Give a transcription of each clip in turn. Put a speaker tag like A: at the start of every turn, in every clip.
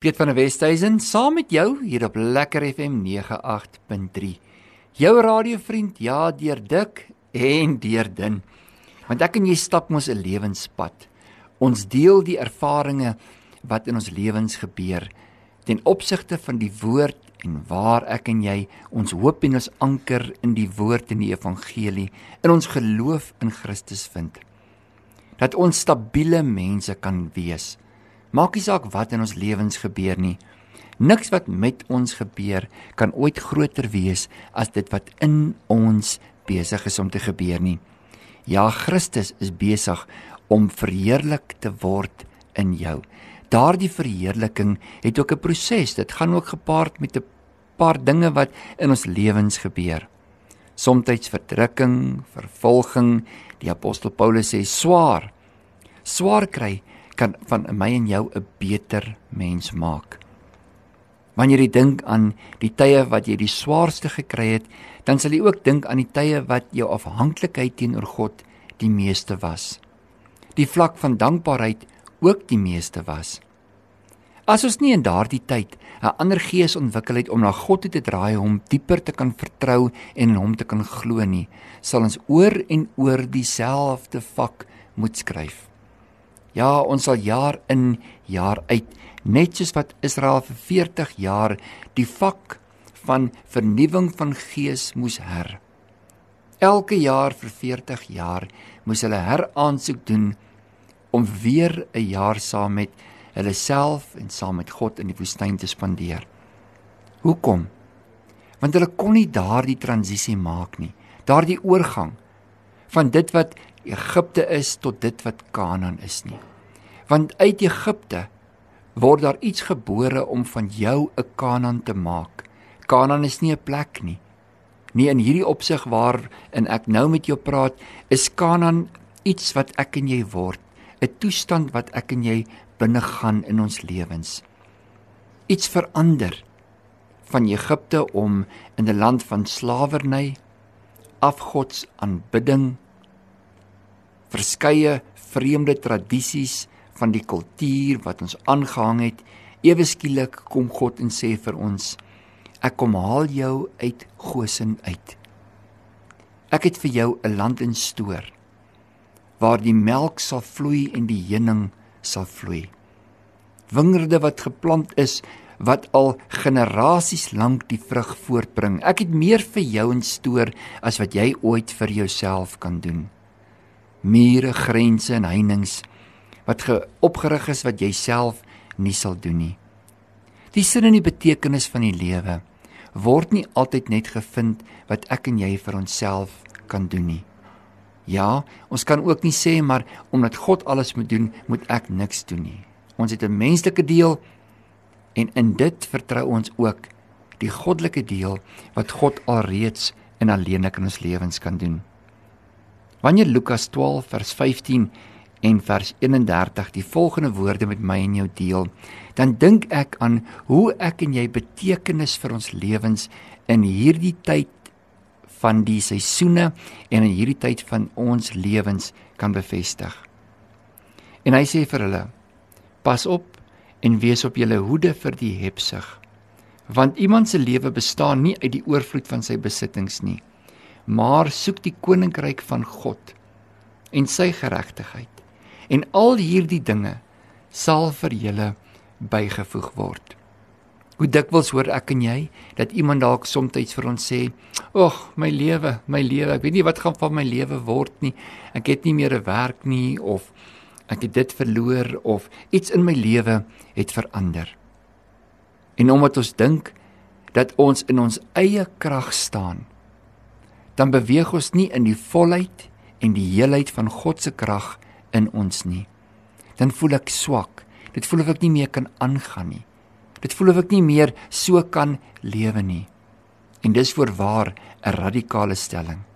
A: Piet van der Westhuizen saam met jou hier op Lekker FM 98.3. Jou radiovriend, ja, deur dik en deur dun. Want ek en jy stap mos 'n lewenspad. Ons deel die ervarings wat in ons lewens gebeur ten opsigte van die woord en waar ek en jy ons hoop en ons anker in die woord en die evangelie in ons geloof in Christus vind. Dat ons stabiele mense kan wees Maak nie saak wat in ons lewens gebeur nie. Niks wat met ons gebeur kan ooit groter wees as dit wat in ons besig is om te gebeur nie. Ja, Christus is besig om verheerlik te word in jou. Daardie verheerliking het ook 'n proses. Dit gaan ook gepaard met 'n paar dinge wat in ons lewens gebeur. Somstyds verdrukking, vervolging. Die apostel Paulus sê swaar. Swaar kry kan van my en jou 'n beter mens maak. Wanneer jy dink aan die tye wat jy die swaarste gekry het, dan sal jy ook dink aan die tye wat jou afhanklikheid teenoor God die meeste was. Die vlak van dankbaarheid ook die meeste was. As ons nie in daardie tyd 'n ander gees ontwikkel het om na God toe te draai, hom dieper te kan vertrou en in hom te kan glo nie, sal ons oor en oor dieselfde vak moet skryf. Ja, ons sal jaar in jaar uit net soos wat Israel vir 40 jaar die vak van vernuwing van gees moes her. Elke jaar vir 40 jaar moes hulle heraansoek doen om weer 'n jaar saam met hulle self en saam met God in die woestyn te spandeer. Hoekom? Want hulle kon nie daardie transisie maak nie. Daardie oorgang van dit wat Egipte is tot dit wat Kanaan is nie. Want uit Egipte word daar iets gebore om van jou 'n Kanaan te maak. Kanaan is nie 'n plek nie. Nie in hierdie opsig waar in ek nou met jou praat, is Kanaan iets wat ek en jy word, 'n toestand wat ek en jy binne gaan in ons lewens. Iets verander van Egipte om in 'n land van slawerny, afgods aanbidding, verskeie vreemde tradisies van die kultuur wat ons aangehang het, ewe skielik kom God en sê vir ons: Ek kom haal jou uit Goshen uit. Ek het vir jou 'n land instoor waar die melk sal vloei en die honing sal vloei. Wingerde wat geplant is wat al generasies lank die vrug voortbring. Ek het meer vir jou instoor as wat jy ooit vir jouself kan doen mure, grense en heininge wat opgerig is wat jy self nie sal doen nie. Die sin en die betekenis van die lewe word nie altyd net gevind wat ek en jy vir onsself kan doen nie. Ja, ons kan ook nie sê maar omdat God alles moet doen, moet ek niks doen nie. Ons het 'n menslike deel en in dit vertrou ons ook die goddelike deel wat God alreeds en alleenlik in ons lewens kan doen. Wanneer Lukas 12 vers 15 en vers 31 die volgende woorde met my en jou deel, dan dink ek aan hoe ek en jy betekenis vir ons lewens in hierdie tyd van die seisoene en in hierdie tyd van ons lewens kan bevestig. En hy sê vir hulle: Pas op en wees op julle hoede vir die hebsug, want iemand se lewe bestaan nie uit die oorvloed van sy besittings nie maar soek die koninkryk van God en sy geregtigheid en al hierdie dinge sal vir julle bygevoeg word. Hoe dikwels hoor ek en jy dat iemand dalk soms vir ons sê: "Ag, my lewe, my lewe, ek weet nie wat gaan van my lewe word nie. Ek het nie meer 'n werk nie of ek het dit verloor of iets in my lewe het verander." En omdat ons dink dat ons in ons eie krag staan, dan beweeg ons nie in die volheid en die heelheid van God se krag in ons nie. Dan voel ek swak. Dit voel of ek nie meer kan aangaan nie. Dit voel of ek nie meer so kan lewe nie. En dis voorwaar 'n radikale stelling.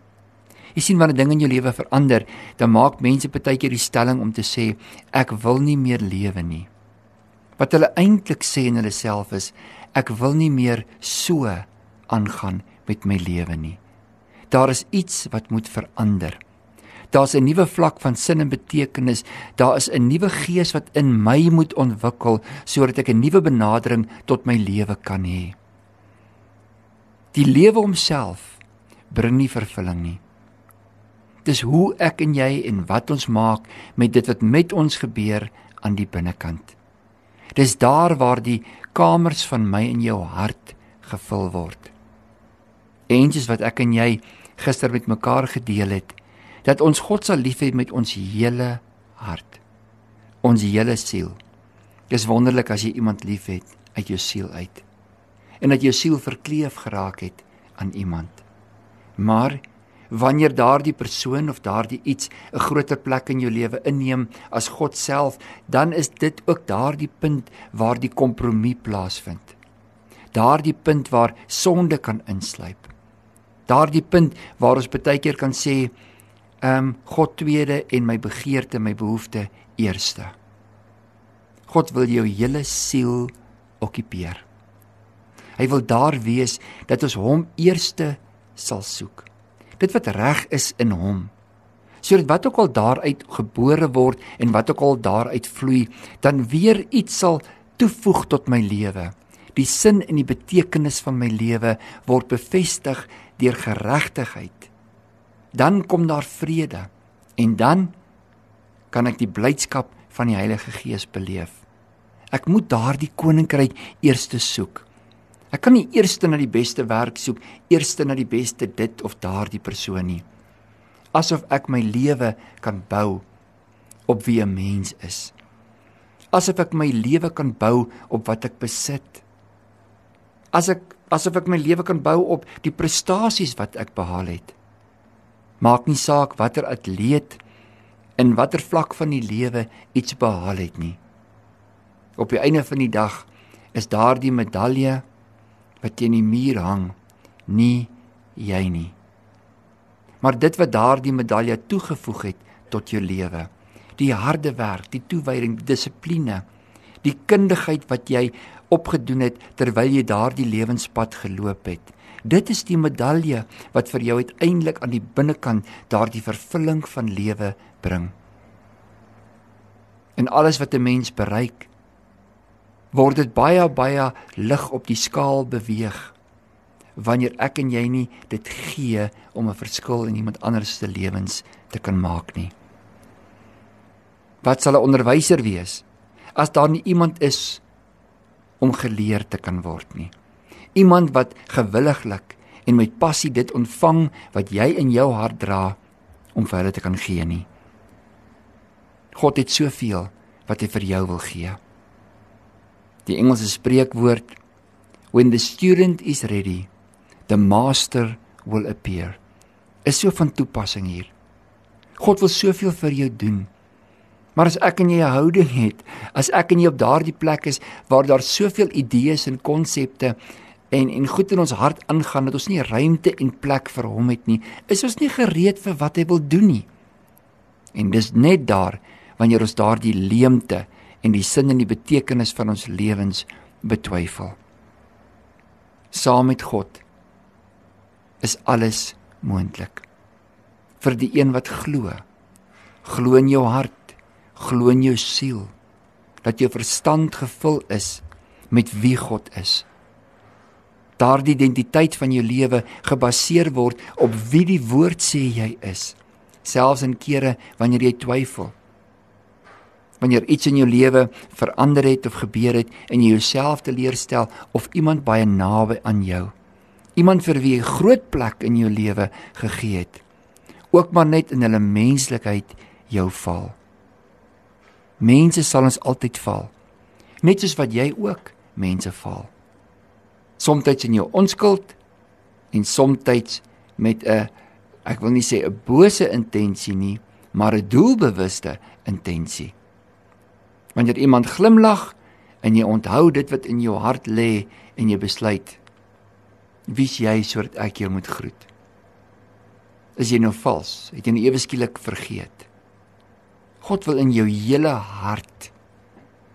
A: Jy sien wanneer dinge in jou lewe verander, dan maak mense baie keer die stelling om te sê ek wil nie meer lewe nie. Wat hulle eintlik sê in hulle self is ek wil nie meer so aangaan met my lewe nie. Daar is iets wat moet verander. Daar's 'n nuwe vlak van sin en betekenis. Daar is 'n nuwe gees wat in my moet ontwikkel sodat ek 'n nuwe benadering tot my lewe kan hê. Die lewe homself bring nie vervulling nie. Dis hoe ek en jy en wat ons maak met dit wat met ons gebeur aan die binnekant. Dis daar waar die kamers van my en jou hart gevul word. Eentjies wat ek en jy gister met mekaar gedeel het, dat ons God sal lief hê met ons hele hart, ons hele siel. Dis wonderlik as jy iemand liefhet uit jou siel uit en dat jou siel verkleef geraak het aan iemand. Maar wanneer daardie persoon of daardie iets 'n groter plek in jou lewe inneem as God self, dan is dit ook daardie punt waar die kompromie plaasvind. Daardie punt waar sonde kan insluip daardie punt waar ons baie keer kan sê ehm um, God tweede en my begeerte, my behoefte eerste. God wil jou hele siel okkupeer. Hy wil daar wees dat ons hom eerste sal soek. Dit wat reg is in hom. Sodat wat ook al daaruit gebore word en wat ook al daaruit vloei, dan weer iets sal toevoeg tot my lewe. Die sin en die betekenis van my lewe word bevestig deur geregtigheid. Dan kom daar vrede en dan kan ek die blydskap van die Heilige Gees beleef. Ek moet daardie koninkryk eers soek. Ek kan nie eers na die beste werk soek, eers na die beste dit of daardie persoon nie. Asof ek my lewe kan bou op wie 'n mens is. Asof ek my lewe kan bou op wat ek besit. As ek asof ek my lewe kan bou op die prestasies wat ek behaal het. Maak nie saak watter atleet in watter vlak van die lewe iets behaal het nie. Op die einde van die dag is daardie medalje wat teen die muur hang, nie jy nie. Maar dit wat daardie medalje toegevoeg het tot jou lewe, die harde werk, die toewyding, die dissipline, die kundigheid wat jy opgedoen het terwyl jy daardie lewenspad geloop het. Dit is die medalje wat vir jou uiteindelik aan die binnekant daardie vervulling van lewe bring. En alles wat 'n mens bereik, word dit baie baie lig op die skaal beweeg wanneer ek en jy nie dit gee om 'n verskil in iemand anders se lewens te kan maak nie. Wat sal 'n onderwyser wees as daar nie iemand is om geleer te kan word nie. Iemand wat gewilliglik en met passie dit ontvang wat jy in jou hart dra om vir hulle te kan gee nie. God het soveel wat hy vir jou wil gee. Die Engelse spreekwoord when the student is ready the master will appear is so van toepassing hier. God wil soveel vir jou doen. Maar as ek en jy 'n houding het, as ek en jy op daardie plek is waar daar soveel idees en konsepte en en goed in ons hart aangaan dat ons nie ruimte en plek vir hom het nie, is ons nie gereed vir wat hy wil doen nie. En dis net daar wanneer ons daardie leemte en die sin en die betekenis van ons lewens betwyfel. Saam met God is alles moontlik. Vir die een wat glo, glo in jou hart glo in jou siel dat jou verstand gevul is met wie God is. Daardie identiteit van jou lewe gebaseer word op wie die woord sê jy is, selfs in kere wanneer jy twyfel. Wanneer iets in jou lewe verander het of gebeur het en jy jouself teleurstel of iemand baie naby aan jou, iemand vir wie jy groot plek in jou lewe gegee het, ook maar net in hulle menslikheid jou val. Mense sal ons altyd val. Net soos wat jy ook mense val. Somstyds in jou onskuld en somstyds met 'n ek wil nie sê 'n bose intensie nie, maar 'n doelbewuste intensie. Wanneer iemand glimlag en jy onthou dit wat in jou hart lê en jy besluit wie's jy sodat ek jou moet groet. Is jy nou vals? Het jy nou ewe skielik vergeet? God wil in jou hele hart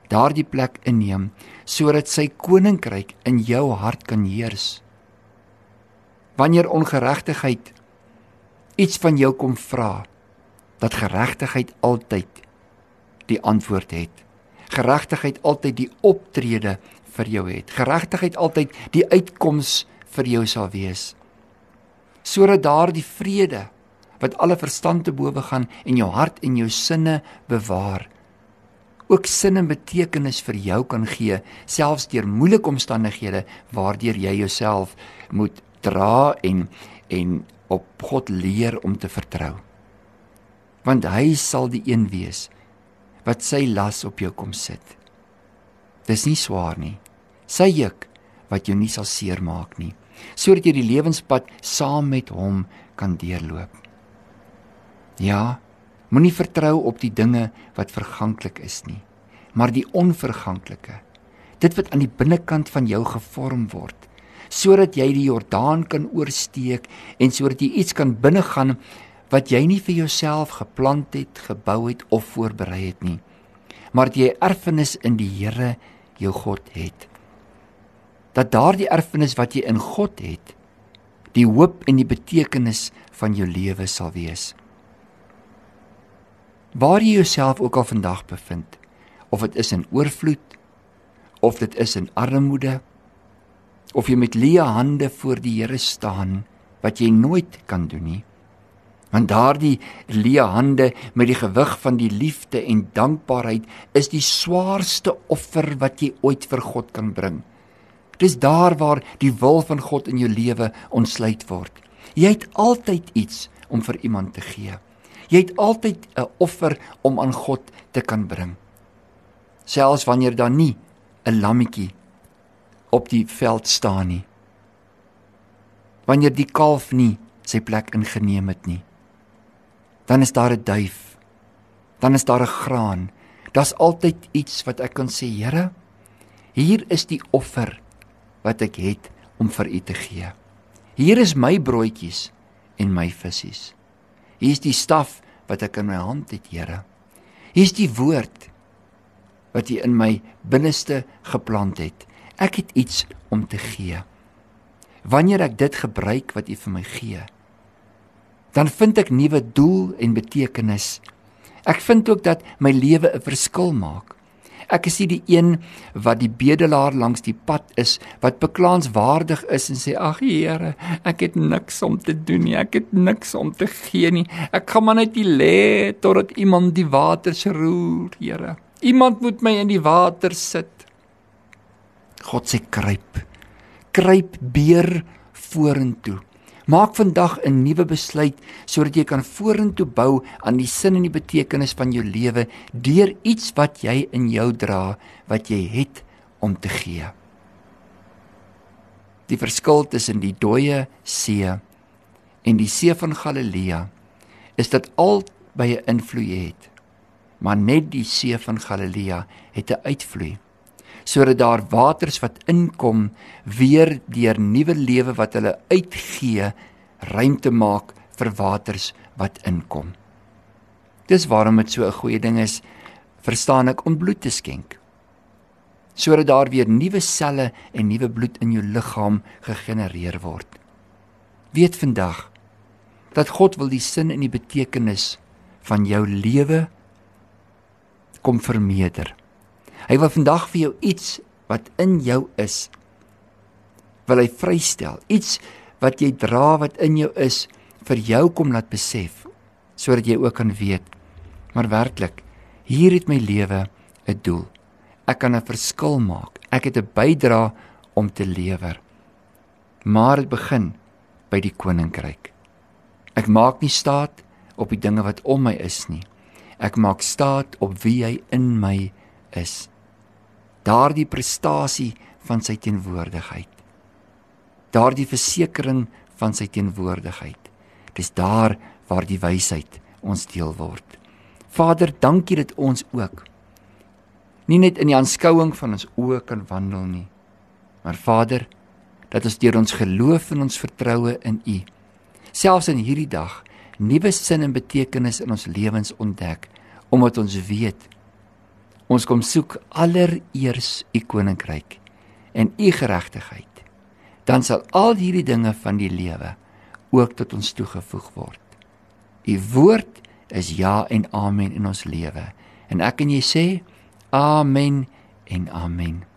A: daardie plek inneem sodat sy koninkryk in jou hart kan heers. Wanneer ongeregtigheid iets van jou kom vra, dat geregtigheid altyd die antwoord het. Geregtigheid altyd die optrede vir jou het. Geregtigheid altyd die uitkoms vir jou sal wees. Sodat daardie vrede wat alle verstand te bowe gaan en jou hart en jou sinne bewaar ook sin en betekenis vir jou kan gee selfs deur moeilike omstandighede waardeur jy jouself moet dra en en op God leer om te vertrou. Want hy sal die een wees wat sy las op jou kom sit. Dis nie swaar nie. Sy juk wat jou nie sal seermaak nie, sodat jy die lewenspad saam met hom kan deurloop. Ja, moenie vertrou op die dinge wat verganklik is nie, maar die onverganklike. Dit wat aan die binnekant van jou gevorm word, sodat jy die Jordaan kan oorsteek en sodat jy iets kan binnegaan wat jy nie vir jouself geplant het, gebou het of voorberei het nie, maar jy erfenis in die Here jou God het. Dat daardie erfenis wat jy in God het, die hoop en die betekenis van jou lewe sal wees waar jy jouself ook al vandag bevind of dit is in oorvloed of dit is in armoede of jy met leë hande voor die Here staan wat jy nooit kan doen nie want daardie leë hande met die gewig van die liefde en dankbaarheid is die swaarste offer wat jy ooit vir God kan bring dis daar waar die wil van God in jou lewe ontsluit word jy het altyd iets om vir iemand te gee Jy het altyd 'n offer om aan God te kan bring. Selfs wanneer daar nie 'n lammetjie op die veld staan nie. Wanneer die kalf nie sy plek ingeneem het nie. Dan is daar 'n duif. Dan is daar 'n graan. Daar's altyd iets wat ek kan sê, Here, hier is die offer wat ek het om vir U te gee. Hier is my broodjies en my visse. Hier is die staf wat ek in my hand het, Here. Hier is die woord wat U in my binneste geplant het. Ek het iets om te gee. Wanneer ek dit gebruik wat U vir my gee, dan vind ek nuwe doel en betekenis. Ek vind ook dat my lewe 'n verskil maak. Ek is die een wat die bedelaar langs die pad is wat beklaanswaardig is en sê ag Here, ek het niks om te doen nie, ek het niks om te gee nie. Ek gaan maar net lê totdat iemand die water roer, Here. Iemand moet my in die water sit. God sê kruip. Kruip beer vorentoe. Maak vandag 'n nuwe besluit sodat jy kan vorentoe bou aan die sin en die betekenis van jou lewe deur iets wat jy in jou dra, wat jy het om te gee. Die verskil tussen die dooie see en die see van Galilea is dat albei 'n invloed het. Maar net die see van Galilea het 'n uitvloei sodat daar waters wat inkom weer deur nuwe lewe wat hulle uitgee ruimte maak vir waters wat inkom. Dis waarom dit so 'n goeie ding is verstaan ek om bloed te skenk. Sodat daar weer nuwe selle en nuwe bloed in jou liggaam gegenereer word. Weet vandag dat God wil die sin en die betekenis van jou lewe kom vermeerder. Hy wil vandag vir jou iets wat in jou is wil hy vrystel. Iets wat jy dra wat in jou is vir jou kom laat besef sodat jy ook kan weet maar werklik hier het my lewe 'n doel. Ek kan 'n verskil maak. Ek het 'n bydra om te lewer. Maar dit begin by die koninkryk. Ek maak nie staat op die dinge wat om my is nie. Ek maak staat op wie hy in my is daardie prestasie van sy teenwoordigheid. Daardie versekering van sy teenwoordigheid. Dis daar waar die wysheid ons deel word. Vader, dankie dat ons ook nie net in die aanskouing van ons oë kan wandel nie, maar Vader, dat ons deur ons geloof en ons vertroue in U selfs in hierdie dag nuwe sin en betekenis in ons lewens ontdek omdat ons weet Ons kom soek allereers u koninkryk en u geregtigheid. Dan sal al hierdie dinge van die lewe ook tot ons toegevoeg word. U woord is ja en amen in ons lewe. En ek en jy sê amen en amen.